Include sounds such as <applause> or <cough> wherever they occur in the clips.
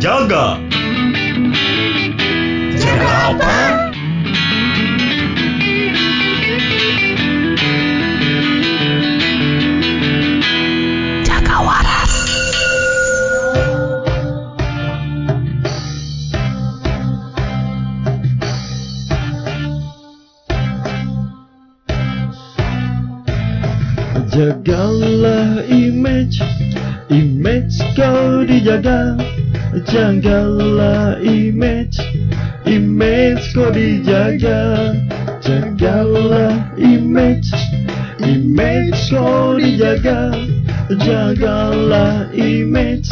Jaga. Jaga apa? Jaga waras. Jagalah image, image kau dijaga. Jagalah image, image kau dijaga. Jagalah image, image kau dijaga. Jagalah image,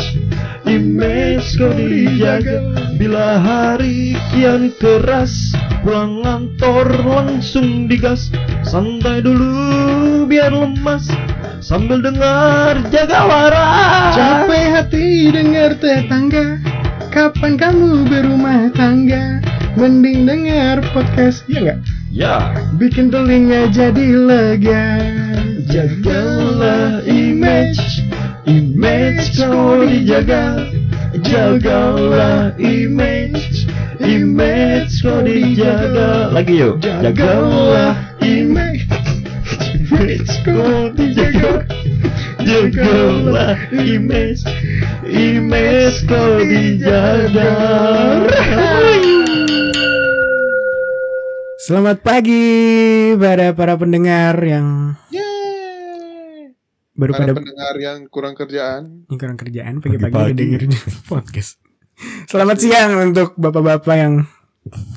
image kau dijaga. Bila hari kian keras, pulang kantor langsung digas. Santai dulu biar lemas sambil dengar jaga waras. Capek hati dengar tetangga Kapan kamu berumah tangga Mending dengar podcast Ya nggak? Ya, Bikin telinga jadi lega jagalah image, image kau dijaga. Jagalah image, image kau dijaga. Lagi yuk. Jagalah image, image kau dijaga. Jagalah image, image kau dijaga. Selamat pagi pada para pendengar yang Yeay. baru Para pada pendengar yang kurang kerjaan. yang kurang kerjaan pagi-pagi Pagi-pagi. udah dengerin <laughs> podcast. Selamat siang untuk bapak-bapak yang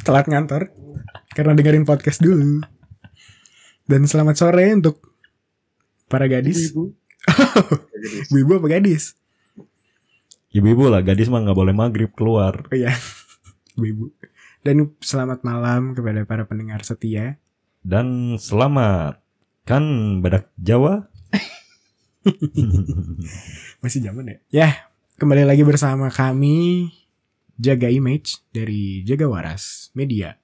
telat ngantor karena dengerin podcast dulu. Dan selamat sore untuk para gadis. Ibu. <laughs> Ibu apa gadis? Ibu-ibu lah, gadis mah nggak boleh maghrib keluar. Oh iya, <laughs> ibu. Dan selamat malam kepada para pendengar setia. Dan selamat. Kan badak Jawa? <laughs> Masih zaman ya? Ya, kembali lagi bersama kami Jaga Image dari Jaga Waras Media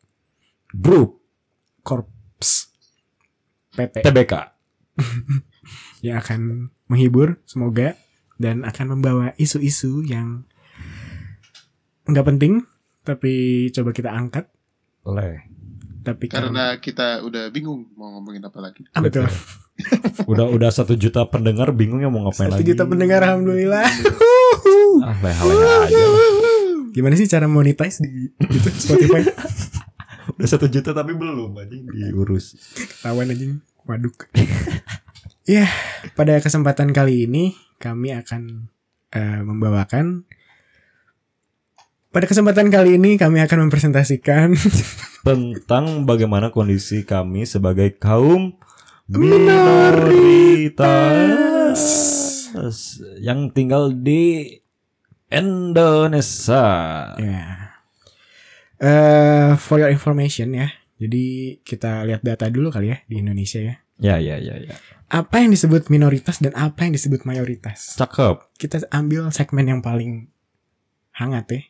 Grup Corps PT TBK. <laughs> yang akan menghibur semoga dan akan membawa isu-isu yang nggak penting tapi coba kita angkat Oleh. tapi karena Karena kita udah bingung mau ngomongin apa lagi. Ah, betul <laughs> Udah udah satu juta pendengar bingung ya mau ngapain satu lagi. juta pendengar alhamdulillah Ah, leha-leha aja. gimana sih cara monetize di gitu, Spotify <laughs> Udah satu juta tapi belum anjing diurus. Tawan anjing waduk. <laughs> ya, pada kesempatan kali ini kami akan eh, membawakan pada kesempatan kali ini kami akan mempresentasikan <laughs> tentang bagaimana kondisi kami sebagai kaum minoritas yang tinggal di Indonesia. ya. Eh for your information ya. Jadi kita lihat data dulu kali ya di Indonesia ya. Ya ya ya ya. Apa yang disebut minoritas dan apa yang disebut mayoritas? Cakep. Kita ambil segmen yang paling hangat ya,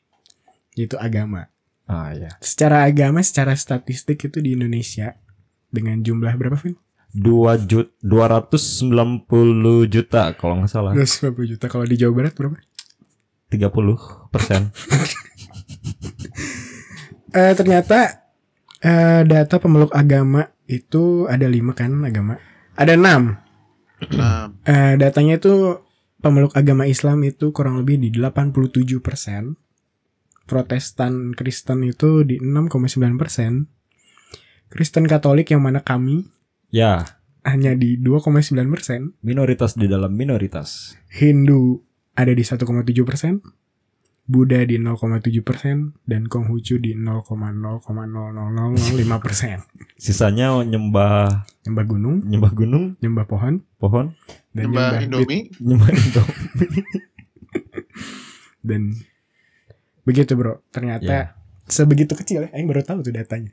yaitu agama. Ah ya. Secara agama, secara statistik itu di Indonesia dengan jumlah berapa, Vin? Dua jut 290 juta kalau nggak salah. 250 juta. Kalau di Jawa Barat berapa? 30 persen. <laughs> Eh ternyata eh, data pemeluk agama itu ada lima kan agama. Ada enam. Nah, Eh, datanya itu pemeluk agama Islam itu kurang lebih di 87 persen. Protestan Kristen itu di 6,9 persen. Kristen Katolik yang mana kami ya, hanya di 2,9 persen. minoritas di dalam minoritas. Hindu ada di 1,7 persen. Buddha di 0,7 persen. Dan Konghucu di 0,00005 persen. Sisanya nyembah Nyembah gunung, nyembah gunung, nyembah pohon, pohon, dan Nyembah nyembah Indomie. nyembah Indomie. <laughs> dan begitu bro ternyata Ya. sebegitu kecil ya Aing baru tahu tuh datanya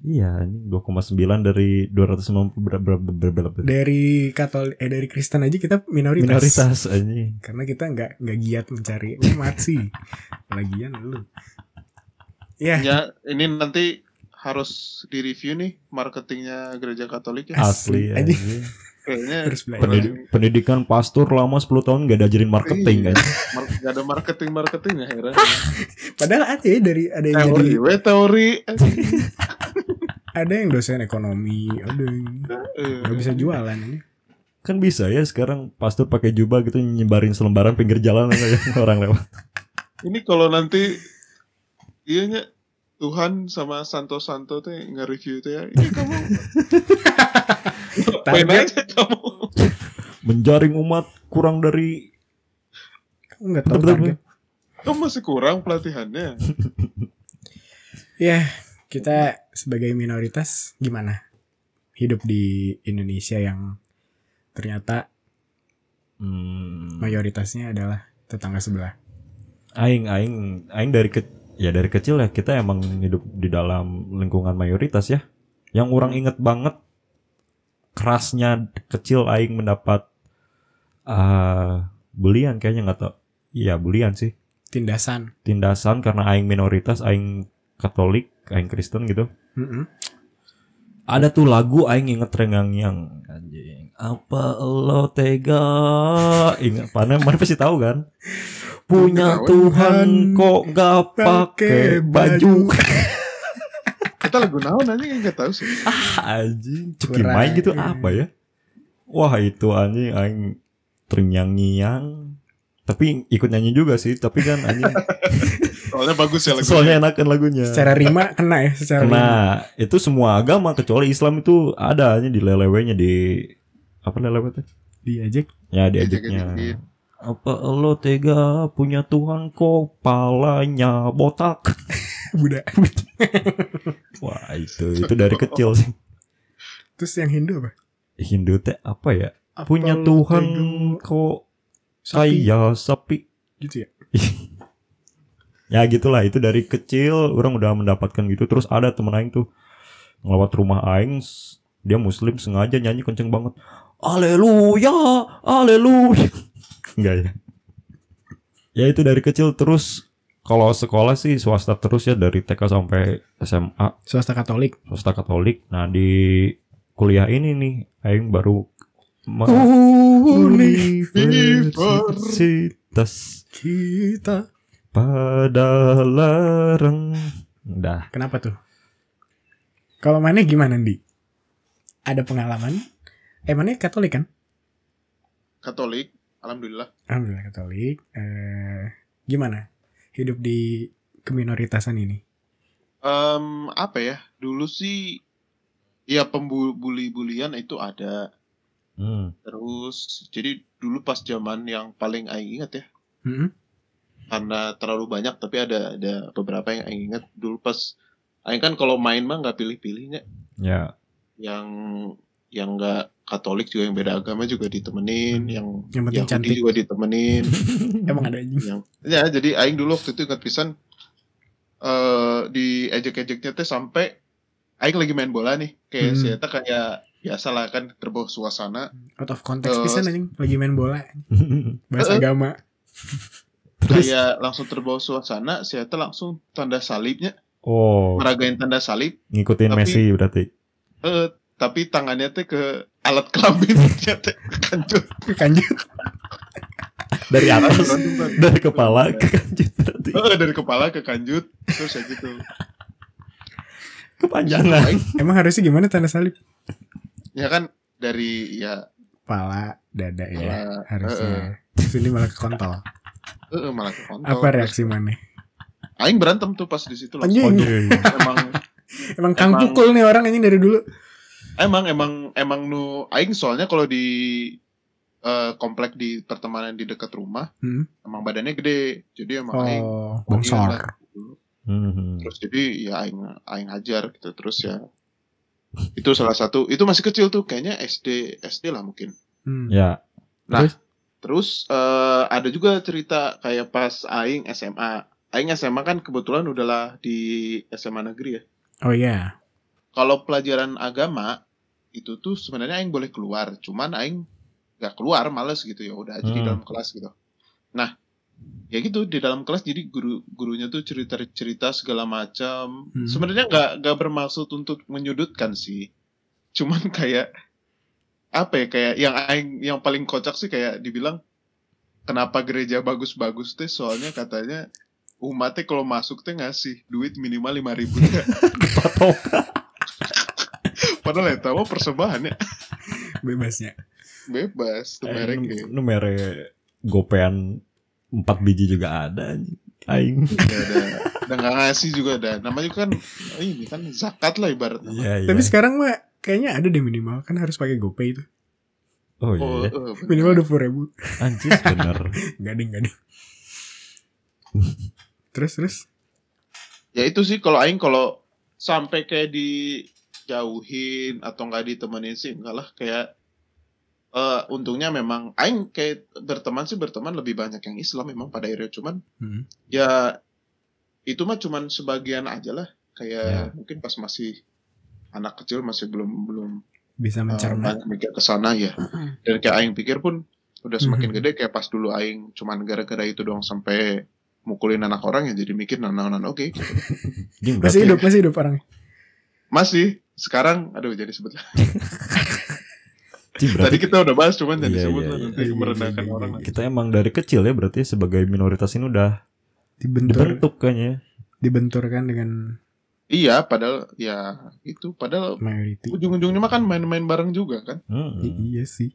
Iya, ini 2,9 dari 290 berapa berapa berapa berapa dari Katolik eh dari Kristen aja kita minoritas, minoritas anjing. karena kita nggak nggak giat mencari umat sih <laughs> lagian lu ya ya ini nanti harus direview nih marketingnya gereja Katolik ya. Asli. Asli. anjing. Kayaknya. Pendidi- pendidikan pastor lama 10 tahun gak diajarin marketing Iya. kan. mar- gak ada marketing marketing ya heran. Padahal ada ya dari ada yang teori, jadi we teori. <laughs> ada yang dosen ekonomi, ada yang nggak bisa jualan ini. Kan bisa ya sekarang pastor pakai jubah gitu nyebarin selembaran pinggir jalan kayak <laughs> orang lewat. Ini kalau nanti iya Tuhan sama Santo Santo tuh nge-review tuh ya. Ini kamu <laughs> Target. aja kamu. Menjaring umat kurang dari nggak tahu Betul, target. Kamu masih kurang pelatihannya. <laughs> Ya, kita sebagai minoritas gimana? Hidup di Indonesia yang ternyata hmm, mayoritasnya adalah tetangga sebelah. aing aing aing dari ke, ya dari kecil ya kita emang hidup di dalam lingkungan mayoritas ya. Yang orang inget banget kerasnya kecil aing mendapat ah bulian kayaknya nggak tau. Iya bulian sih. Tindasan. Tindasan karena aing minoritas, aing Katolik, aing Kristen gitu. Mm-mm. Ada tuh lagu aing inget rengang yang anjing. Apa lo tega? Ingat mana mana pasti tahu kan? Punya. Tuhan kok nggak pakai baju. <laughs> Kita lagu naon aja nggak tahu sih. anjing, cuki Kurang. main gitu apa ya? Wah itu anjing aing terngiang-ngiang. Tapi ikut nyanyi juga sih, tapi kan anjing <laughs> Soalnya bagus ya lagu. soalnya enakan lagunya. Secara rima kena ya, secara rima. Nah, itu semua agama kecuali Islam itu ada aja di lelewenya di apa lelewe tuh? Diajak. Ya diajaknya. Apa lo tega punya Tuhan kok palanya botak? <laughs> Buddha. <laughs> Wah itu itu dari kecil sih. Terus yang Hindu apa? Hindu teh apa ya? Apa Punya Tuhan tega kok sapi? kayak sapi. Gitu ya. <laughs> Ya gitulah itu dari kecil orang udah mendapatkan gitu. Terus ada temen aing tuh ngelawat rumah aing dia muslim sengaja nyanyi kenceng banget. Haleluya, haleluya. <laughs> Enggak ya. Ya itu dari kecil terus kalau sekolah sih swasta terus ya dari TK sampai SMA Swasta Katolik. swasta Katolik. Nah di kuliah ini nih aing baru <laughs> Universitas Kita. pada larang. Dah. Kenapa tuh? Kalau mana gimana, Di? Ada pengalaman? Eh, mana Katolik kan? Katolik, alhamdulillah. Alhamdulillah Katolik. Eh, gimana hidup di keminoritasan ini? Em, apa ya? Dulu sih ya pembuli-bulian itu ada. Hmm. Terus jadi dulu pas zaman yang paling aing ingat ya. Mm-mm. Karena terlalu banyak tapi ada ada beberapa yang aing ingat dulu pas aing kan kalau main mah nggak pilih-pilihnya. Ya. Yang yang nggak Katolik juga yang beda agama juga ditemenin, Hmm. yang Yang Yahudi cantik. juga ditemenin. <laughs> Emang ada yang ya jadi aing dulu waktu itu ingat pisan eh di ejek-ejeknya teh sampai aing lagi main bola nih kayak Hmm. si Eta kayak biasa lah kan terbawa suasana. Out of context Eh, pisan anjing lagi main bola, <laughs> bahas Eh, eh. agama. Terus? Kayak langsung terbawa suasana si Eta langsung tanda salibnya. Oh. Meragain tanda salib. Ngikutin Tapi- Messi berarti. eh tapi tangannya teh ke alat kelaminnya <laughs> teh kancut Kanjut. Dari atas? Dari kepala ke kanjut berarti. Eh, dari kepala ke kanjut terus ya gitu Kepanjangan. Aing, Emang harusnya gimana tanda salib? ya kan dari ya Pala, dada ya. Pala, harusnya. Terus ini malah ke kontol. eh, eh, malah ke kontol. Apa reaksi mana? Aing berantem tuh pas di situ Anjing. langsung Anjing. emang Emang kang pukul nih orang anjing dari dulu. Emang emang emang nu aing soalnya kalau di eh, komplek di pertemanan di dekat rumah Hmm. emang badannya gede. Jadi emang aing Oh, bagian bongsor. Hmm. Terus jadi ya aing aing hajar gitu terus ya itu salah satu itu masih kecil tuh kayaknya SD SD lah mungkin. Hmm. Ya. Nah, Terus? terus eh, ada juga cerita kayak pas aing SMA. Aing SMA kan kebetulan udahlah di SMA negeri ya. Oh iya. kalau pelajaran agama itu tuh sebenarnya aing boleh keluar, cuman aing nggak keluar, males gitu ya, udah aja di Hmm. dalam kelas gitu. Nah, ya gitu di dalam kelas jadi guru gurunya tuh cerita cerita segala macam. Hmm. sebenarnya nggak nggak bermaksud untuk menyudutkan sih. Cuman <laughs> kayak apa ya kayak yang aing yang paling kocak sih kayak dibilang kenapa gereja bagus-bagus teh? Soalnya katanya umatnya kalau masuk teh ngasih duit minimal lima ribu. <laughs> <laughs> Padahal ya tahu persembahan ya. Bebasnya. bebas tuh Eh, mereknya nu mere gopean empat biji juga ada aing Ya, udah nggak ngasih juga ada namanya kan ini kan zakat lah ibaratnya iya Tapi sekarang mah kayaknya ada deh minimal kan harus pakai GoPay itu. oh oh, iya bener. Minimal dua puluh ribu. anjir bener <laughs> Gak ding gak ding. terus terus. ya itu sih kalau aing kalau sampai kayak dijauhin atau nggak ditemenin sih enggak lah kayak eh untungnya memang aing kayak berteman sih berteman lebih banyak yang Islam memang pada akhirnya cuman Hmm. ya itu mah cuman sebagian aja lah kayak Ya. mungkin pas masih anak kecil masih belum belum Bisa eh, mencerna. banyak mikir ke sana ya dan kayak aing pikir pun udah semakin Mhm. gede kayak pas dulu aing cuman gara-gara itu doang sampai mukulin anak orang ya jadi mikir nah oke <laughs> Masih hidup masih hidup orangnya. masih sekarang aduh jadi sebut <laughs> tadi kita udah bahas cuman jadi Iya, sebut iya, lah iya. nanti Iya, iya, merendahkan iya, orang iya. kita emang dari kecil ya berarti sebagai minoritas ini udah Dibentur, dibentuk kayaknya dibenturkan dengan iya padahal ya itu padahal mayority. ujung-ujungnya mah kan main-main bareng juga kan Hmm. I- iya sih.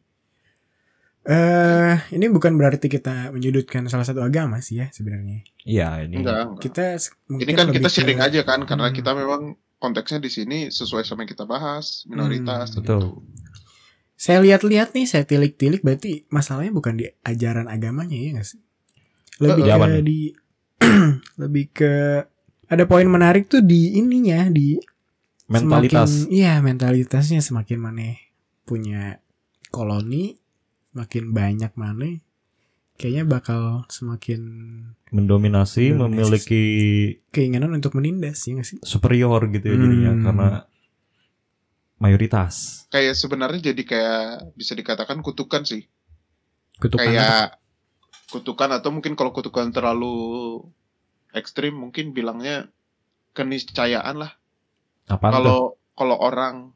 Eh, ini bukan berarti kita menyudutkan salah satu agama sih ya sebenarnya. iya ini enggak, enggak. Kita mungkin ini kan kita ke- sharing aja kan karena Hmm. kita memang konteksnya di sini sesuai sama yang kita bahas minoritas Hmm, gitu. betul Saya lihat-lihat nih, saya tilik-tilik berarti masalahnya bukan di ajaran agamanya ya nggak sih? Lebih apa ke di <clears throat> lebih ke ada poin menarik tuh di ininya di mentalitas Semakin, iya mentalitasnya semakin mana punya koloni semakin banyak mana kayaknya bakal semakin mendominasi Mendominasi. memiliki keinginan untuk menindas ya nggak sih? superior gitu ya jadinya Hmm. karena mayoritas. Kayak sebenarnya jadi kayak bisa dikatakan kutukan sih. Kutukan apa? kayak kutukan atau mungkin kalau kutukan terlalu ekstrim mungkin bilangnya keniscayaan lah. Apa kalau kalau orang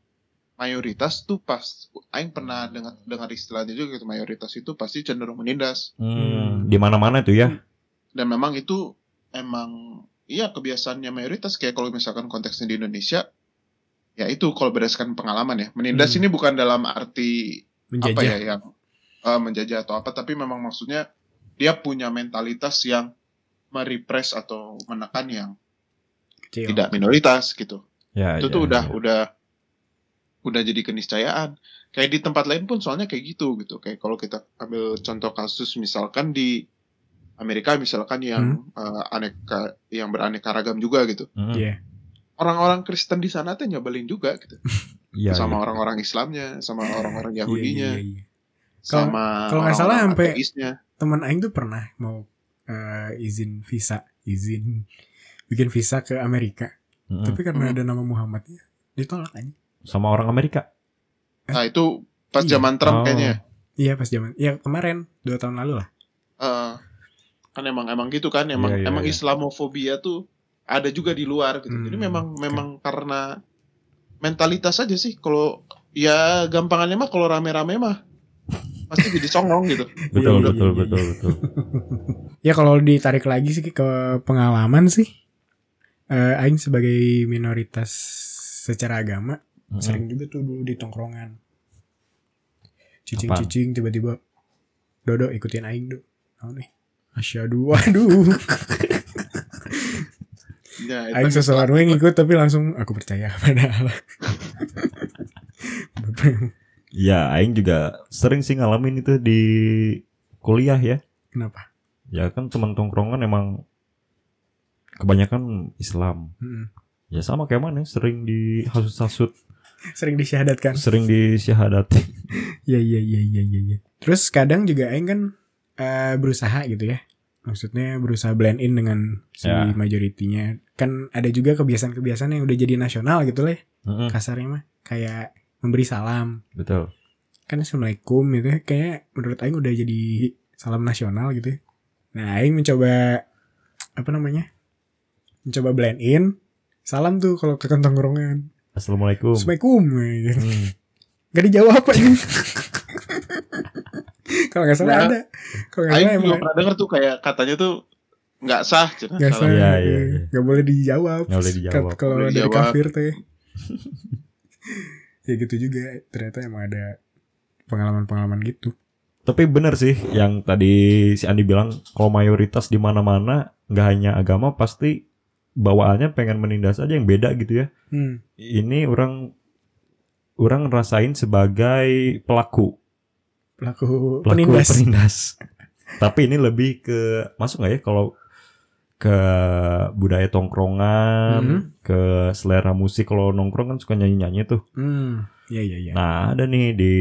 mayoritas tuh pas aing pernah dengar dengar istilahnya juga gitu mayoritas itu pasti cenderung menindas. Hmm, di mana-mana tuh ya? Dan memang itu emang iya kebiasaannya mayoritas. Kayak kalau misalkan konteksnya di Indonesia ya itu kalau berdasarkan pengalaman ya menindas Hmm. ini bukan dalam arti apa menjajah ya yang eh, menjajah atau apa tapi memang maksudnya dia punya mentalitas yang merepress atau menekan yang kecil. tidak minoritas gitu ya itu ya, tuh udah ya. udah udah jadi keniscayaan kayak di tempat lain pun soalnya kayak gitu gitu kayak kalau kita ambil contoh kasus misalkan di Amerika misalkan yang Hmm. eh, aneka yang beraneka ragam juga gitu Hmm, Iya. Orang-orang Kristen di sana tuh nyebelin juga gitu <laughs> iya, sama iya. orang-orang Islamnya sama <laughs> orang-orang Iya, Yahudinya iya, iya. Kalau- sama kalau nggak salah sampai-. Teman Aing tuh pernah mau eh, izin visa, izin bikin visa ke Amerika, Hmm, tapi karena Hmm. ada nama Muhammadnya ditolak aja. sama orang Amerika nah itu pas Iya. zaman Trump Oh. kayaknya Iya pas zaman, ya kemarin dua tahun lalu lah. Eh, kan emang emang gitu kan emang Iya, iya, emang iya. Islamofobia tuh ada juga di luar gitu jadi Hmm, memang oke. memang karena mentalitas aja sih kalau ya gampangannya mah kalau rame-rame mah pasti jadi songong gitu betul <laughs> Iya, betul iya, betul iya. betul <laughs> Ya kalau ditarik lagi sih ke pengalaman sih, eh, Aing sebagai minoritas secara agama Hmm, sering juga tuh dulu di tongkrongan. Cicing-cicing tiba-tiba Dodo ikutin Aing do. Oh nih. Asyadu waduh. <laughs> ya, Aing itu seseorang Islam. yang ngikut tapi langsung aku percaya <laughs> padahal. ya Aing juga sering sih ngalamin itu di kuliah ya Kenapa? ya kan teman tongkrongan emang kebanyakan Islam Mm-mm. ya sama kayak mana sering dihasut-hasut Sering disyahadatkan. sering disyahadati <laughs> Iya iya iya iya iya. iya. Terus kadang juga Aing kan eh, berusaha gitu ya. Maksudnya berusaha blend in dengan si Ya. majoritinya. Kan ada juga kebiasaan-kebiasaan yang udah jadi nasional gitu lah. ya, Mm-mm, Kasarnya mah kayak memberi salam. betul Kan assalamualaikum gitu ya. Kayak menurut Aing udah jadi salam nasional gitu ya. Nah, Aing mencoba apa namanya? Mencoba blend in. Salam tuh kalau ke kantong tongkrongan. Assalamualaikum. Assalamualaikum. gitu. Hmm. Gak dijawab apa ini. <laughs> kalau nggak salah Nah, ada. Kalau nggak salah emang pernah denger tuh kayak katanya tuh nggak sah, cina. nggak Salah. salah. Iya, iya, iya. Nggak boleh dijawab. Nggak boleh dijawab. Kalau dari dijawab. kafir teh. <laughs> ya gitu juga. Ternyata emang ada pengalaman-pengalaman gitu. Tapi bener sih yang tadi si Andi bilang kalau mayoritas di mana-mana nggak hanya agama pasti bawaannya pengen menindas aja yang beda gitu ya. Hmm. Ini orang orang rasain sebagai pelaku Pelaku, pelaku penindas. penindas. <laughs> Tapi ini lebih ke masuk nggak ya kalau ke budaya tongkrongan, Mhm. ke selera musik kalau nongkrong kan suka nyanyi-nyanyi tuh. Hmm. Iya iya iya. Nah, ada nih di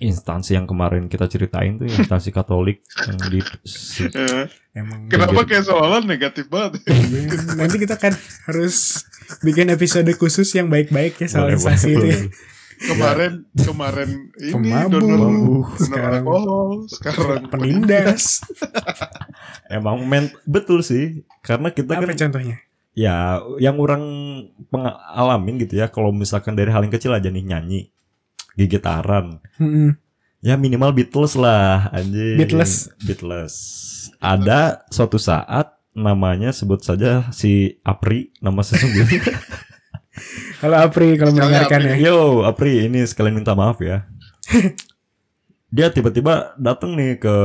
instansi yang kemarin kita ceritain tuh instansi Katolik yang di si- <laughs> Eh, Emang Kenapa kayak seolah negatif banget? <laughs> Iya, nanti kita kan harus bikin episode khusus yang baik-baik ya soal Boleh, instansi boleh, itu. ya. Kemarin kemarin ini Pemabuk. donor donor Sekarang alkohol, sekarang Penindas. <laughs> Emang men betul sih karena kita Apa kan contohnya? ya yang orang pengalamin gitu ya kalau misalkan dari hal yang kecil aja nih nyanyi gigitaran Mm-mm. ya minimal Beatles lah anjing Beatles. Beatles ada suatu saat namanya sebut saja si Apri nama sesungguhnya <laughs> Kalau Apri kalau mendengarkan ya. yo Apri ini sekalian minta maaf ya <laughs> dia tiba-tiba datang nih ke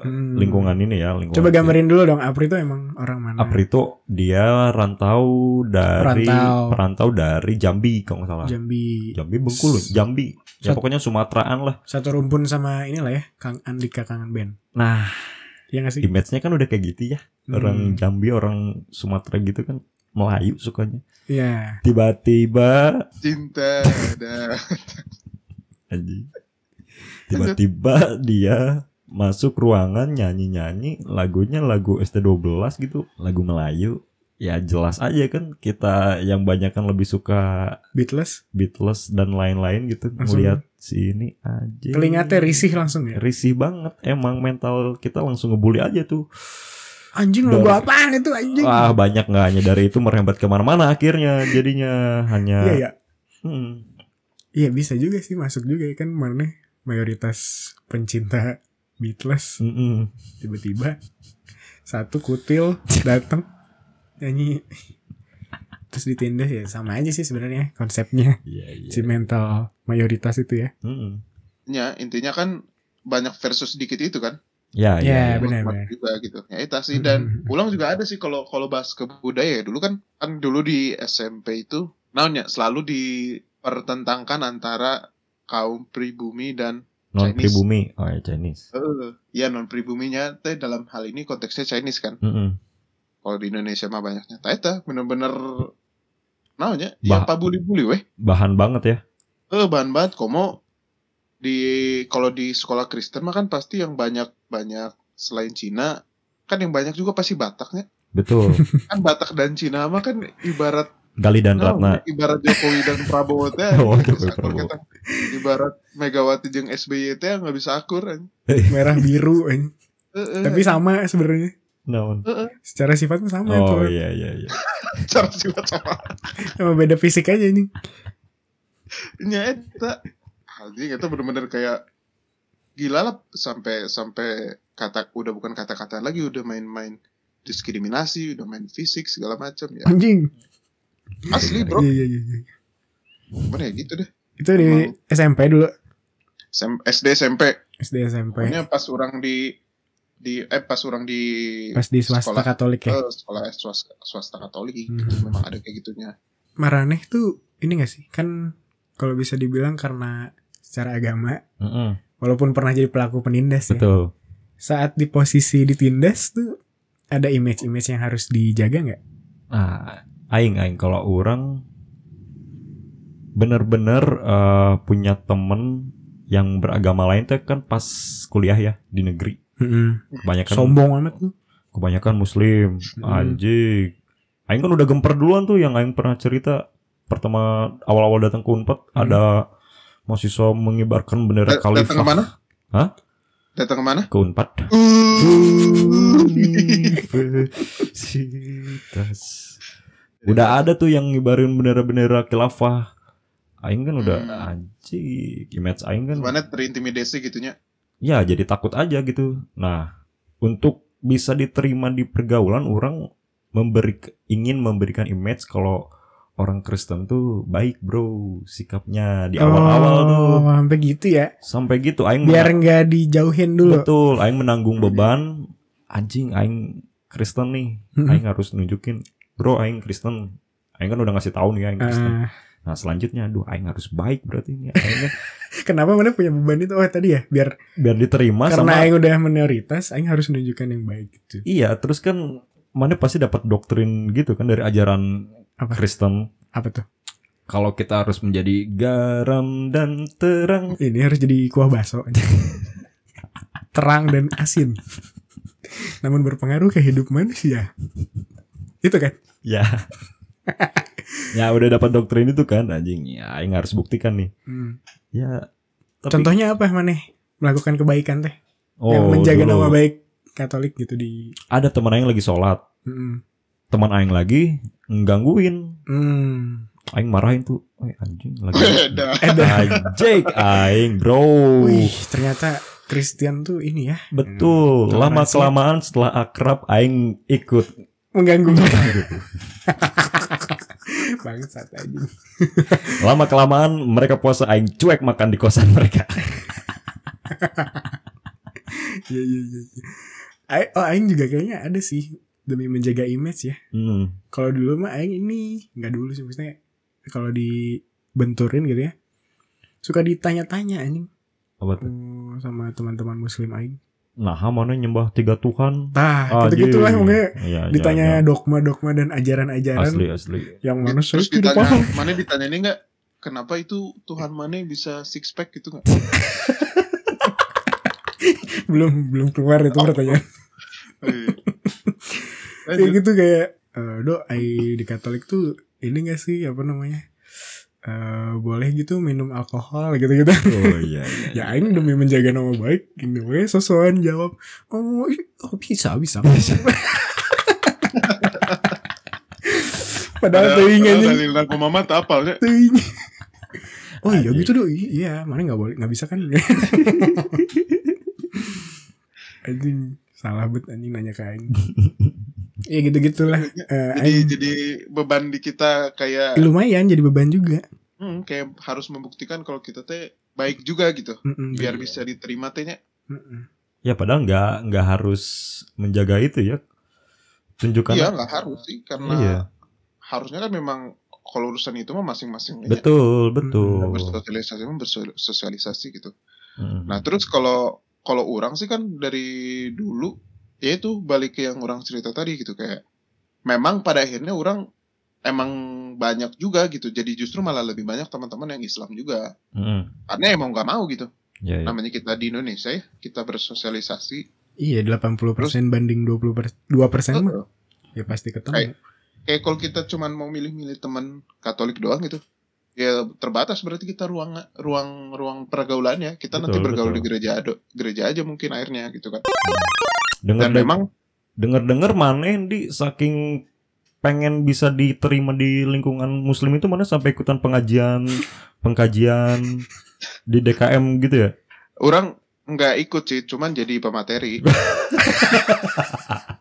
Hmm. lingkungan ini ya lingkungan Coba gambarin dulu dong Apri itu emang orang mana? Apri itu dia rantau dari Perantau. perantau dari Jambi kalau nggak salah Jambi. Jambi Bengkulu Jambi ya Sat- pokoknya Sumateraan lah Satu rumpun sama inilah ya, Kang Andika Kangen Band. nah Iya gak sih? image-nya kan udah kayak gitu ya orang Hmm. Jambi orang Sumatera gitu kan Melayu sukanya. Iya. tiba-tiba. Cinta dah. anjing. Tiba-tiba dia masuk ruangan nyanyi-nyanyi lagunya lagu ST12 gitu lagu Melayu. Ya jelas aja kan kita yang banyak kan lebih suka Beatles. Beatles dan lain-lain gitu. Langsung- melihat si ini aja Telingatnya risih langsung ya. risih banget. Emang mental kita langsung ngebully aja tuh Anjing Dari- lagu apaan itu anjing? ah banyak nggak hanya dari itu merembet ke mana-mana akhirnya jadinya hanya Iya ya. Hmm, Iya bisa juga sih masuk juga ya kan mana mayoritas pencinta Beatles mm-mm. tiba-tiba satu kutil datang nyanyi terus ditindas ya sama aja sih sebenarnya konsepnya Iya, iya. si mental mayoritas itu ya Mm-mm. Ya, intinya kan banyak versus sedikit itu kan. Ya, Ya, ya, ya. benar. Nikmat juga gitu. Ya itu sih dan <laughs> ulang juga ada sih kalau kalau bahas ke budaya ya dulu kan kan dulu di SMP itu naonnya selalu dipertentangkan antara kaum pribumi dan non pribumi. Oh ya Chinese. eh ya non pribuminya teh dalam hal ini konteksnya Chinese kan. Mm-mm. Kalau di Indonesia mah banyaknya. Tah eta bener-bener naonnya Bah- ya pabuli-buli weh. Bahan banget ya. Eh bahan banget komo di kalau di sekolah Kristen mah kan pasti yang banyak banyak selain Cina kan yang banyak juga pasti Bataknya Betul. <laughs> kan Batak dan Cina mah kan ibarat Gali dan Nah, Ratna. ibarat Jokowi dan <laughs> Prabowo teh Oh, nggak Jokowi bisa akur Prabowo. ibarat Megawati jeung SBY teh nggak bisa akur anjing. <laughs> merah biru. Eh, eh, tapi sama sebenarnya Naon? eh, eh. secara sifatnya sama Oh itu iya iya iya. cara sifat sama sama beda fisik aja nih nya eta anjing itu bener-bener kayak gila lah sampai sampai kata udah bukan kata-kata lagi udah main-main diskriminasi udah main fisik segala macam ya. Anjing. Asli bro. Iya iya iya mana ya gitu deh. Itu di SMP dulu. Sem- SD SMP SD SMP pokoknya pas orang di di eh pas orang di pas di swasta sekolah, Katolik ya? Eh, sekolah swasta, swasta Katolik gitu. Hmm. memang ada kayak gitunya. Maraneh tuh ini gak sih? Kan kalau bisa dibilang karena secara agama Mm-mm. walaupun pernah jadi pelaku penindas ya Betul. saat di posisi ditindas tuh ada image-image yang harus dijaga nggak Nah, aing aing kalau orang bener-bener eh, punya temen yang beragama lain tuh kan pas kuliah ya di negeri. Kebanyakan sombong amat tuh kebanyakan muslim Hmm. anjing aing kan udah gemper duluan tuh yang aing pernah cerita pertama awal-awal datang ke Unpad Hmm. ada mahasiswa mengibarkan bendera Da- datang khalifah ke mana Hah? Datang ke mana? ke Unpad. Universitas. Udah ada tuh yang ngibarin bendera-bendera khilafah. Aing kan udah Hmm. anjing, image aing kan. Gimana terintimidasi gitunya? Ya, jadi takut aja gitu. Nah, untuk bisa diterima di pergaulan orang memberi ingin memberikan image kalau orang Kristen tuh baik, Bro, sikapnya di awal-awal tuh. Oh, sampai gitu ya. Sampai gitu aing Biar nggak dijauhin dulu. betul, aing menanggung beban anjing aing Kristen nih. Mm-mm. Aing harus nunjukin, "Bro, aing Kristen." Aing kan udah ngasih tahu nih aing Kristen. Ah, Nah, selanjutnya aduh aing harus baik berarti ini <laughs> aing kan kenapa mana punya beban itu? Oh tadi ya, biar biar diterima karena sama Aing udah minoritas, Aing harus menunjukkan yang baik gitu. Iya, terus kan mana pasti dapat doktrin gitu kan dari ajaran Apa? Kristen. Apa tuh? Kalau kita harus menjadi garam dan terang. Ini harus jadi kuah bakso. <laughs> Terang dan asin. Namun berpengaruh ke hidup manusia. Itu kan? Ya. <laughs> ya udah dapat doktrin itu kan anjing. Ya, aing harus buktikan nih. Hmm. Ya. Tapi, Contohnya apa maneh? Melakukan kebaikan teh. oh, yang menjaga dulu nama baik Katolik gitu di Ada teman aing lagi sholat. Hmm. Teman aing lagi nggangguin. Hmm. Aing marahin tuh. Eh anjing lagi. <laughs> Anjing aing, bro. Wih, ternyata Kristen tuh ini ya Betul. Hmm, Lama kelamaan setelah akrab aing ikut mengganggu. <laughs> Bangsat aja. Lama kelamaan mereka puasa aing cuek makan di kosan mereka. <laughs> Iya iya iya. Ai- Oh, aing juga kayaknya ada sih demi menjaga image ya. Hmm. Kalau dulu mah aing ini nggak dulu sih maksudnya kalau dibenturin gitu ya. Suka ditanya-tanya anjing Apa tuh? oh, sama teman-teman muslim aing. Nah, mana nyembah tiga Tuhan? Tah, gitu-gitu lah Anjing. pokoknya Iya, iya, ditanya iya. dogma-dogma dan ajaran-ajaran asli asli. yang mana Terus ditanya, paham. mana ditanya ini enggak? Kenapa itu Tuhan mana bisa six pack gitu nggak? <laughs> belum belum keluar itu pertanyaan. <laughs> Kayak gitu kayak eh do ai di Katolik tuh ini gak sih apa namanya? eh boleh gitu minum alkohol gitu-gitu. Oh iya iya. <laughs> ya aing demi menjaga nama baik ini we sosokan jawab oh, i- oh bisa bisa <laughs> bisa. Padahal teuing Padahal anjing. dalil narkoba tak. Teuing. Oh iya gitu dong. Iya, mana nggak boleh, nggak bisa kan? <laughs> anjing salah bet anjing nanya ke aing. Ya gitu gitulah. Jadi jadi beban di kita kayak lumayan jadi beban juga. hmm, kayak harus membuktikan kalau kita teh baik juga gitu. Mm-mm. Biar bisa diterima tehnya. Mm-mm. Ya padahal nggak nggak harus menjaga itu ya. Tunjukkan. Iya nggak harus sih karena Iya. harusnya kan memang kalau urusan itu mah masing-masing aja. Betul betul. bersosialisasi mah bersosialisasi gitu. Hmm. Nah terus kalau kalau orang sih kan dari dulu ya itu balik ke yang orang cerita tadi gitu kayak memang pada akhirnya orang emang banyak juga gitu jadi justru malah lebih banyak teman-teman yang Islam juga Hmm. karena emang nggak mau gitu Ya, ya. namanya kita di Indonesia ya kita bersosialisasi Iya 80% banding 20 per, 2 persen mah ya pasti ketemu. kayak kalau kita cuman mau milih-milih teman Katolik doang gitu ya terbatas berarti kita ruang ruang ruang pergaulannya kita nanti Betul, bergaul betul. di gereja ado gereja aja mungkin akhirnya gitu kan Dengar dan memang dengar dengar mana di saking pengen bisa diterima di lingkungan muslim itu mana sampai ikutan pengajian pengkajian di DKM gitu ya orang nggak ikut sih cuman jadi pemateri <laughs>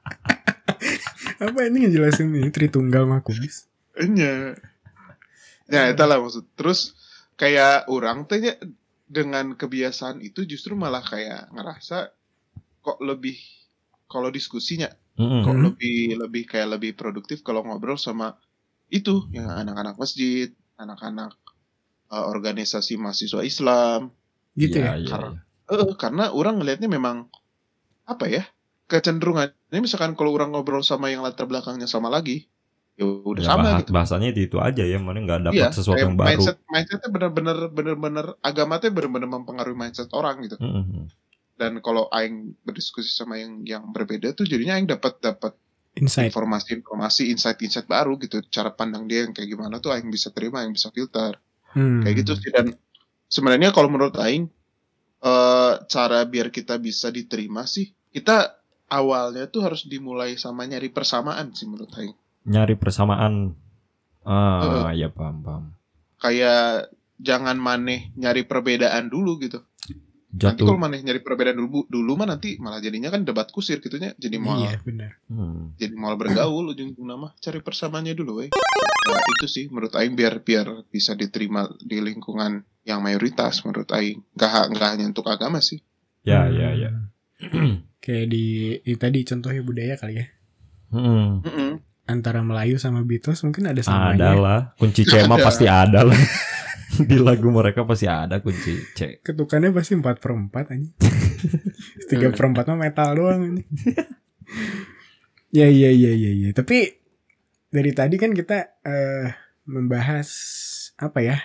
Apa ini ngejelasin ini Tritunggal mah kubis? Iya. Ya, itu lah maksud. Terus kayak orang teh nya dengan kebiasaan itu justru malah kayak ngerasa kok lebih kalau diskusinya Mm-mm. kok Hmm. lebih lebih kayak lebih produktif kalau ngobrol sama itu yang anak-anak masjid, anak-anak eh, organisasi mahasiswa Islam. Gitu ya. Iya, iya, Karena- iya. Eh, karena orang ngelihatnya memang apa ya? kecenderungannya misalkan kalau orang ngobrol sama yang latar belakangnya sama lagi, ya udah Ya, sama bahas- gitu. bahasanya itu, itu aja ya mana nggak dapat Iya, sesuatu yang baru Mindset, mindsetnya bener-bener bener-bener agama teh bener-bener mempengaruhi mindset orang gitu. Mm-mm. Dan kalau aing berdiskusi sama yang yang berbeda tuh jadinya aing dapat dapat Insight. informasi-informasi, insight-insight baru gitu. Cara pandang dia yang kayak gimana tuh aing bisa terima, aing bisa filter. Hmm. Kayak gitu sih dan sebenarnya kalau menurut aing eh cara biar kita bisa diterima sih kita awalnya tuh harus dimulai sama nyari persamaan sih menurut Aing. Nyari persamaan. Ah, ya paham paham. Kayak jangan maneh nyari perbedaan dulu gitu. Nanti Jatuh. kalau maneh nyari perbedaan dulu dulu mah nanti malah jadinya kan debat kusir gitunya jadi mau Iya benar. Hmm. jadi mau bergaul ujung nama cari persamaannya dulu we. Nah, itu sih menurut Aing biar biar bisa diterima di lingkungan yang mayoritas menurut Aing nggak nggak hanya untuk agama sih Ya ya ya. Hmm. <clears throat> Kayak di itu tadi contohnya budaya kali ya. Hmm. Antara Melayu sama Beatles mungkin ada samanya. Ada lah. Kunci C mah Ada. pasti ada lah. <laughs> <laughs> Di lagu mereka pasti ada kunci C. Ketukannya pasti 4 per 4 aja. 3 per 4 mah metal doang ini. <laughs> ya iya iya iya iya. Tapi dari tadi kan kita eh membahas apa ya?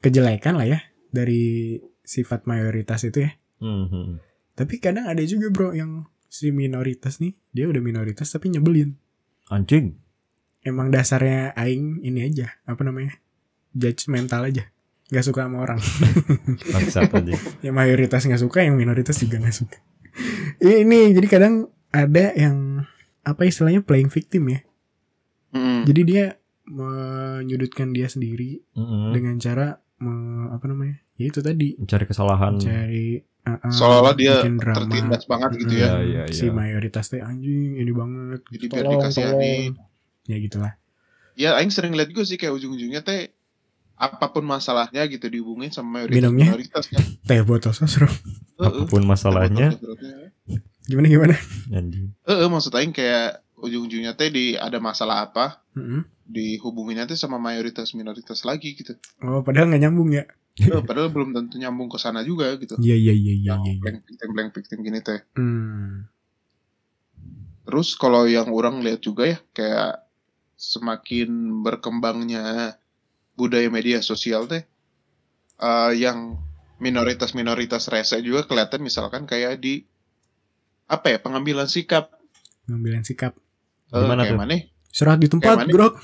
Kejelekan lah ya dari sifat mayoritas itu ya. Hmm, hmm. Tapi kadang ada juga bro yang si minoritas nih, dia udah minoritas tapi nyebelin. Anjing. Emang dasarnya aing ini aja, apa namanya? Judgmental aja. Gak suka sama orang. <laughs> Aja. yang mayoritas nggak suka, yang minoritas juga nggak suka. ini jadi kadang ada yang apa istilahnya playing victim ya. Mm-mm. Jadi dia menyudutkan dia sendiri Mm-mm. dengan cara me- apa namanya? Ya itu tadi Mencari kesalahan. mencari uh, uh, seolah-olah dia drama. tertindas banget gitu Iya, ya iya, si mayoritas teh anjing ini banget Jadi biar tolong dikasihanin. tolong ya gitulah ya Aing sering lihat juga sih kayak ujung-ujungnya teh apa pun masalahnya gitu dihubungin sama mayoritas Minumnya? minoritas kan <laughs> teh botol sosro. Apa pun masalahnya. gimana gimana Anjing. Heeh, maksud Aing kayak ujung-ujungnya teh di ada masalah apa Mm-mm. dihubunginnya teh sama mayoritas minoritas lagi gitu oh padahal nggak nyambung ya Eh, padahal belum tentu nyambung ke sana juga gitu iya iya iya iya yang iya iya. blank victim gini teh Hmm. Terus kalau yang orang lihat juga ya kayak semakin berkembangnya budaya media sosial teh eh, yang minoritas-minoritas rese juga kelihatan misalkan kayak di apa ya pengambilan sikap ngambilin sikap Eh, Gimana kayak tuh? mana? surat di tempat grok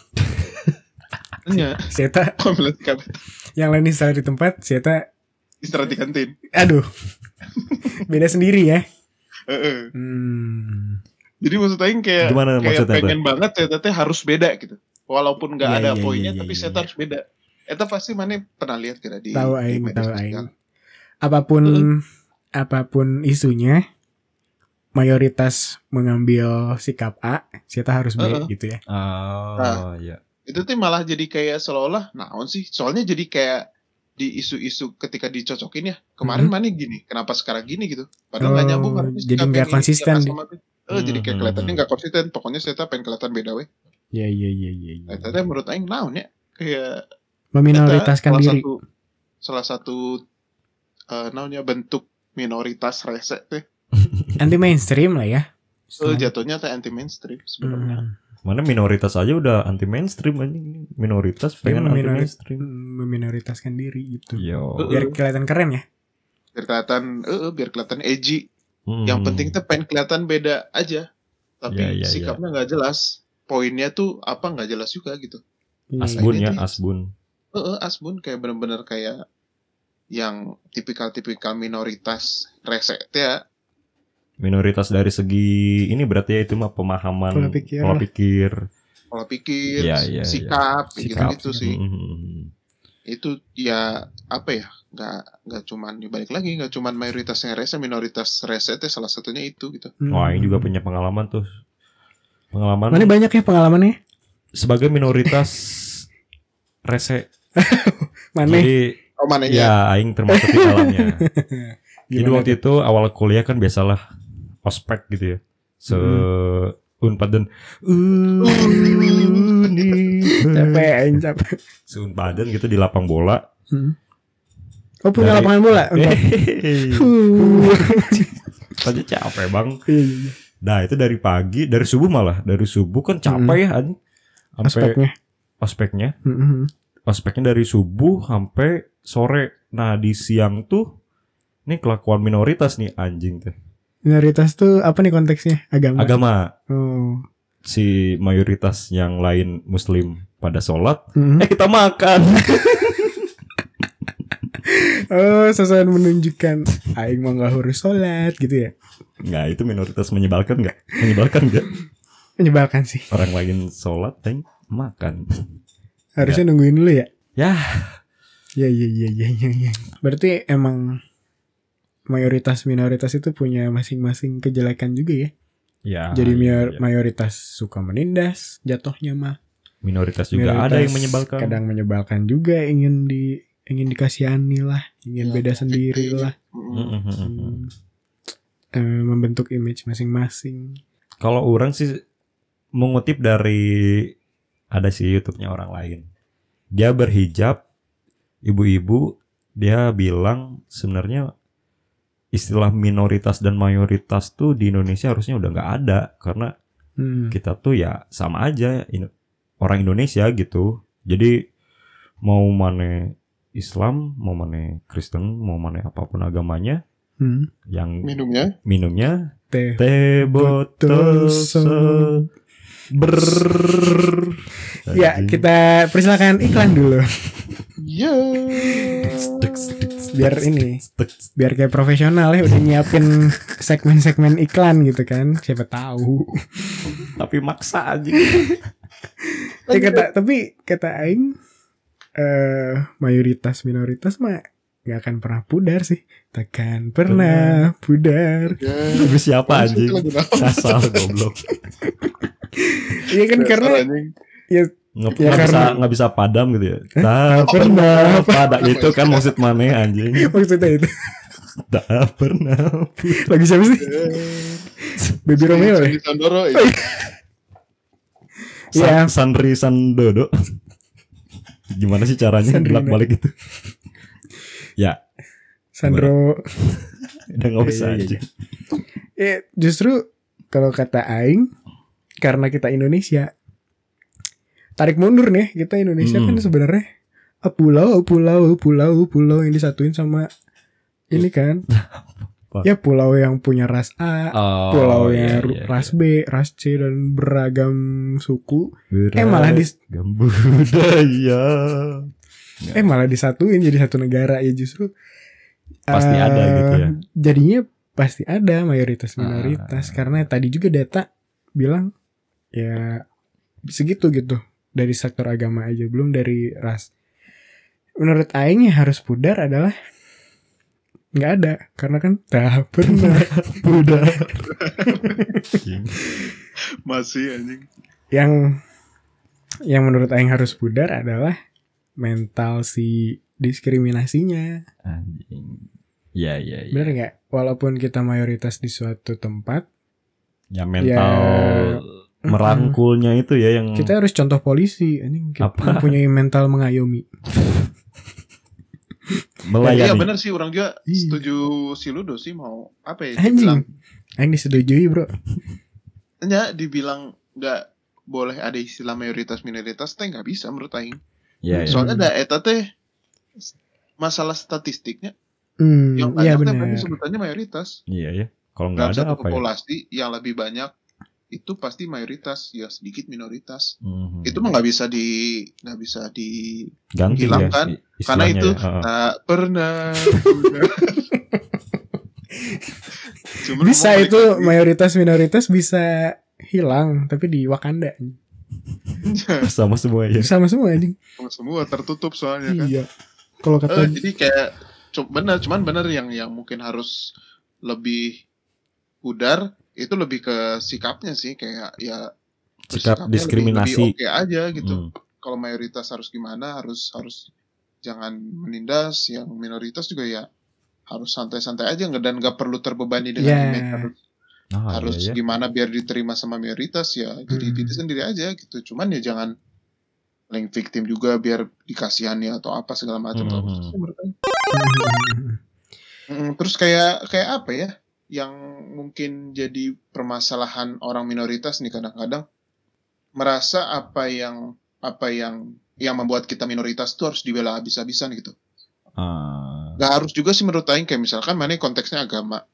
Nya, Sieta pengambilan sikap yang lain istirahat di tempat Sieta istirahat di kantin. aduh <laughs> beda sendiri ya Heeh. hmm. Jadi maksud Aing kayak Gimana kayak maksudnya, pengen banget ya teh harus beda gitu. Walaupun nggak Iya, ada iya, poinnya iya, tapi iya, saya iya. harus beda. Eta pasti mana pernah lihat kira di tahu aing tahu aing apa pun apa pun isunya mayoritas mengambil sikap A Sieta harus B Heeh. gitu ya Oh, Nah. ya. itu tuh malah jadi kayak seolah-olah naon sih soalnya jadi kayak di isu-isu ketika dicocokin ya kemarin Mhm. mana gini kenapa sekarang gini gitu padahal nggak Oh, nyambung harusnya jadi nggak yang ini, konsisten di- sama eh jadi kayak Mhm. kelihatannya nggak konsisten pokoknya saya pengen kelihatan beda weh ya ya ya ya, ya. nah, tadi menurut Aing naon ya kayak meminoritaskan salah diri satu salah satu eh naonnya bentuk minoritas rese teh <laughs> anti mainstream lah ya eh, jatuhnya teh anti mainstream sebenarnya Hmm. Mana minoritas aja udah anti mainstream anjing. Minoritas pengen anti meminori- mainstream. Meminoritaskan diri gitu Yo. biar kelihatan keren ya biar kelihatan eh eh, biar kelihatan edgy Hmm. Yang penting tuh pengen kelihatan beda aja. Tapi Ya, ya, sikapnya nggak jelas. Poinnya tuh apa nggak jelas juga gitu. Iya, asbun ya, asbun. Eh, eh, asbun kayak bener-bener kayak yang tipikal-tipikal minoritas rese ya. Minoritas dari segi ini berarti ya itu mah pemahaman Pola pikir pola pikir, Pola pikir, Iya, iya, sikap, kayak sikap. gitu-gitu sih. Hmm. Itu ya apa ya? Nggak nggak cuman dibalik lagi nggak cuman mayoritas yang rese, minoritas rese teh salah satunya itu gitu. Hmm. Wah, ini juga punya pengalaman tuh. Pengalaman Mana banyak ya pengalamannya sebagai minoritas <laughs> rese. mana Jadi Oh mana ya aing termasuk di dalamnya. <laughs> Jadi waktu itu awal kuliah kan biasalah ospek gitu ya. Se Unpad dan capek aing capek Seunpadan gitu di lapang bola. Hmm. oh punya Dari- lapangan bola <laughs> Unpad. Hehehe. Uh. Tadi capek bang. Iya, iya, iya. Nah itu dari pagi, dari subuh malah, dari subuh kan capek ya anjing. Sampai aspeknya ospeknya, Hmm, ospeknya dari subuh sampai sore. Nah di siang tuh, ini kelakuan minoritas nih anjing teh. minoritas tuh apa nih konteksnya agama Agama oh si mayoritas yang lain muslim pada sholat, Hmm. eh kita makan. <laughs> Oh, sosokan menunjukkan aing mah gak harus sholat gitu ya. Nggak, itu minoritas menyebalkan nggak? Menyebalkan nggak? Menyebalkan sih. Orang lain sholat, teng makan. Harusnya nungguin dulu ya. Ya, Ya ya ya ya ya. ya. Berarti emang mayoritas minoritas itu punya masing-masing kejelekan juga ya. ya. Jadi mayor- iya. mayoritas suka menindas jatuhnya mah. minoritas juga Minoritas ada yang menyebalkan. Kadang menyebalkan juga ingin di ingin dikasihani lah, ingin Ya, beda sendiri lah. Mm, mm. Hmm. Eh, membentuk image masing-masing. Kalau orang sih mengutip dari ada sih YouTube-nya orang lain. Dia berhijab, ibu-ibu, dia bilang sebenarnya istilah minoritas dan mayoritas tuh di Indonesia harusnya udah nggak ada karena Hmm. kita tuh ya sama aja in- orang Indonesia gitu. Jadi mau mana Islam, mau mana Kristen, mau mana apa pun agamanya, Hmm. yang Minumnya minumnya Teh. teh botol se ber Ya, kita persilakan iklan dulu. Ya Biar ini, biar kayak profesional ya udah nyiapin segmen-segmen iklan gitu kan. Siapa tahu. tapi maksa aja Ya kata tapi kata aing eh mayoritas minoritas mah nggak akan pernah pudar sih. Takkan pernah pudar. Ya Tapi siapa Maksudnya anjing lagu asal goblok Iya kan karena anjing. ya nggak Ya, nggak bisa karena- nggak bisa padam gitu ya tak pernah pada itu kan maksud mana anjing <laughs> maksudnya itu tak pernah lagi siapa sih? Baby Romeo ya? Sandoro ya. Iya. San, Sandri Sandodo gimana sih caranya bolak balik itu <laughs> ya Sandro. udah nggak Iya, usah iya, iya. anjing Eh justru kalau kata aing karena kita Indonesia tarik mundur nih kita Indonesia Hmm. kan sebenarnya ah, pulau pulau pulau pulau yang disatuin sama ini kan <laughs> Apa? ya pulau yang punya ras A oh, pulau iya, yang ru- iya, ras B ras C dan beragam suku iya. eh malah Beragam budaya eh malah disatuin jadi satu negara ya justru Pasti eh, ada gitu ya. jadinya pasti ada mayoritas minoritas Ah. karena tadi juga data bilang ya segitu gitu dari sektor agama aja belum dari ras menurut Aing yang harus pudar adalah nggak ada karena kan tak pernah pudar Masih anjing. yang yang menurut Aing harus pudar adalah mental si diskriminasinya. Anjing. Ya ya ya bener nggak? Walaupun kita mayoritas di suatu tempat ya mental merangkulnya itu ya yang kita harus contoh polisi. Ini kita Apa? mempunyai mental mengayomi <laughs> melayani Iya benar sih orang juga Iya. setuju si Ludo sih mau apa ya anjing dibilang Aing disetujui bro ya dibilang nggak boleh ada istilah mayoritas minoritas teh nggak bisa menurut aing. ya, ya. Soalnya ada eta teh masalah statistiknya hmm, yang iya banyak teh berarti bener sebutannya mayoritas. iya ya kalau nggak ada satu apa ya populasi yang lebih banyak itu pasti mayoritas ya sedikit minoritas. Mhm. Itu mah nggak bisa di nggak bisa di ganti ya kan? i- karena itu ya. Heeh. tak pernah. <laughs> Cuman bisa itu mayoritas minoritas bisa hilang tapi di Wakanda <laughs> sama semua ya sama semua anjing semua tertutup soalnya kan. iya kalau kata jadi kayak bener cuman bener yang yang mungkin harus lebih pudar itu lebih ke sikapnya sih kayak ya sikap diskriminasi lebih, lebih oke aja gitu Hmm. kalau mayoritas harus gimana harus harus jangan menindas yang minoritas juga ya harus santai-santai aja nggak dan nggak perlu terbebani dengan image harus Ah, harus iya, ya. gimana biar diterima sama mayoritas ya jadi Hmm. diri sendiri aja gitu cuman ya jangan link victim juga biar dikasihani atau apa segala macam Hmm. Mm, terus kayak kayak apa ya yang mungkin jadi permasalahan orang minoritas nih kadang-kadang merasa apa yang apa yang yang membuat kita minoritas tuh harus dibela habis-habisan gitu. Ah, Gak harus juga sih menurut Aing kayak misalkan mana konteksnya agama.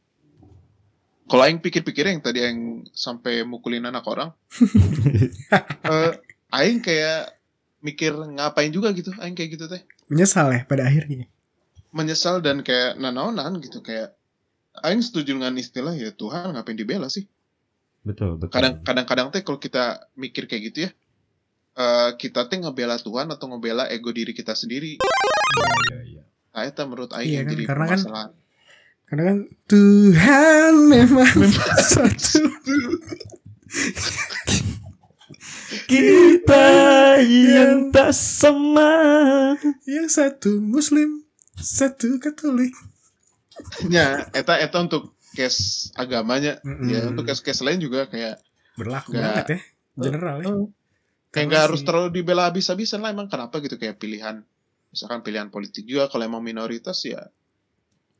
Kalau Aing pikir-pikir yang tadi Aing sampai mukulin anak orang, <laughs> eh, Aing kayak mikir ngapain juga gitu, Aing kayak gitu teh. menyesal ya pada akhirnya menyesal dan kayak nanaonan gitu kayak aing setuju dengan istilah ya Tuhan ngapain dibela sih betul betul kadang kadang-kadang teh kalau kita mikir kayak gitu ya eh kita teh ngebela Tuhan atau ngebela ego diri kita sendiri Iya, iya. nah itu menurut aing Iya kan, jadi karena kan permasalahan. Karena kan Tuhan memang <laughs> satu. <laughs> kita yang tak sama Yang satu Muslim, satu Katolik. Ya eta eta untuk case agamanya Mm-mm. ya untuk case-case lain juga kayak Berlaku Nggak. banget ya. General ya. kayak Karena nggak harus terlalu dibela habis-habisan lah emang kenapa gitu kayak pilihan misalkan pilihan politik juga kalau emang minoritas ya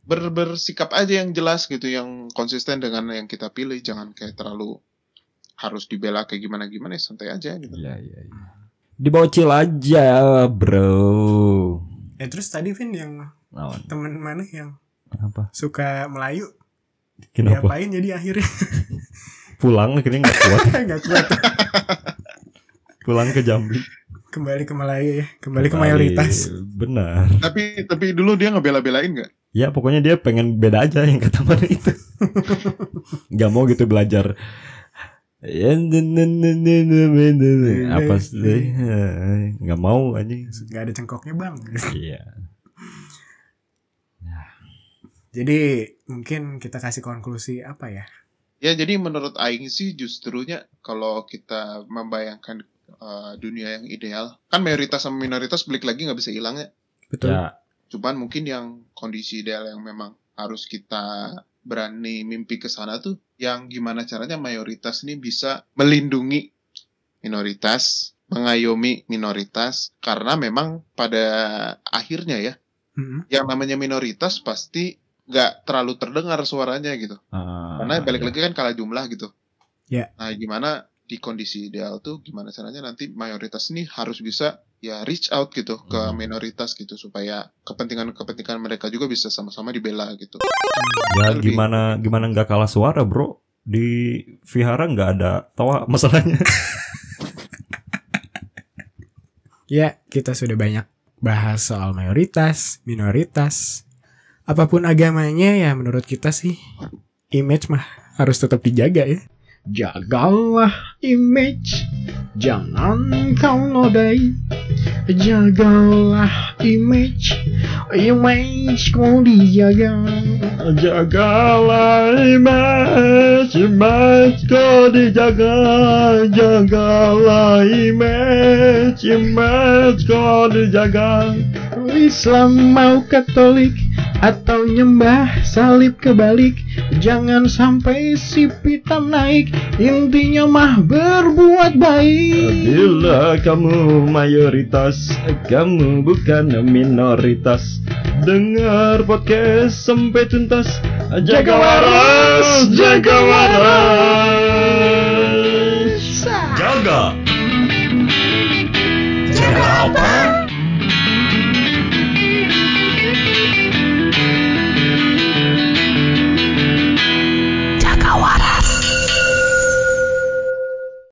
ber bersikap aja yang jelas gitu yang konsisten dengan yang kita pilih jangan kayak terlalu harus dibela kayak gimana gimana ya santai aja gitu Iya iya iya. Dibocil aja, bro. Eh terus tadi Vin yang Naon? temen mana yang Apa? suka Melayu Kenapa? diapain jadi akhirnya <laughs> Pulang akhirnya nggak kuat. <laughs> nggak kuat Pulang ke Jambi. kembali ke Melayu ya kembali ke mayoritas Benar. tapi tapi dulu dia ngebela-belain nggak Ya pokoknya dia pengen beda aja yang kata mana itu. <laughs> Gak mau gitu belajar. Ya, Apa sih? Gak mau aja. nggak ada cengkoknya bang Iya. Jadi mungkin kita kasih konklusi apa ya? Ya jadi menurut Aing sih justrunya kalau kita membayangkan eh, dunia yang ideal kan mayoritas sama minoritas balik lagi nggak bisa hilang ya. Betul. Ya, Cuman mungkin yang kondisi ideal yang memang harus kita berani mimpi ke sana tuh yang gimana caranya mayoritas ini bisa melindungi minoritas, mengayomi minoritas karena memang pada akhirnya ya Mm-mm. yang namanya minoritas pasti nggak terlalu terdengar suaranya gitu. ah, Karena balik ya. lagi kan kalah jumlah gitu. Ya. Nah, gimana di kondisi ideal tuh gimana caranya nanti mayoritas ini harus bisa ya reach out gitu ke Hmm. minoritas gitu supaya kepentingan-kepentingan mereka juga bisa sama-sama dibela gitu. Ya Lebih- gimana gimana nggak kalah suara bro di vihara nggak ada tawa masalahnya. <laughs> Ya, kita sudah banyak bahas soal mayoritas, minoritas. Apa pun agamanya ya menurut kita sih image mah harus tetap dijaga ya. Jagalah image, jangan kau nodai. Jagalah image, image kau dijaga. Jagalah image, image kau dijaga. Jagalah image, image kau dijaga. Islam mau Katolik atau nyembah salib kebalik Jangan sampai si pitam naik Intinya mah berbuat baik Bila kamu mayoritas, kamu bukan minoritas. Dengar podcast sampai tuntas. Jaga waras, jaga waras. Jaga. Jaga apa?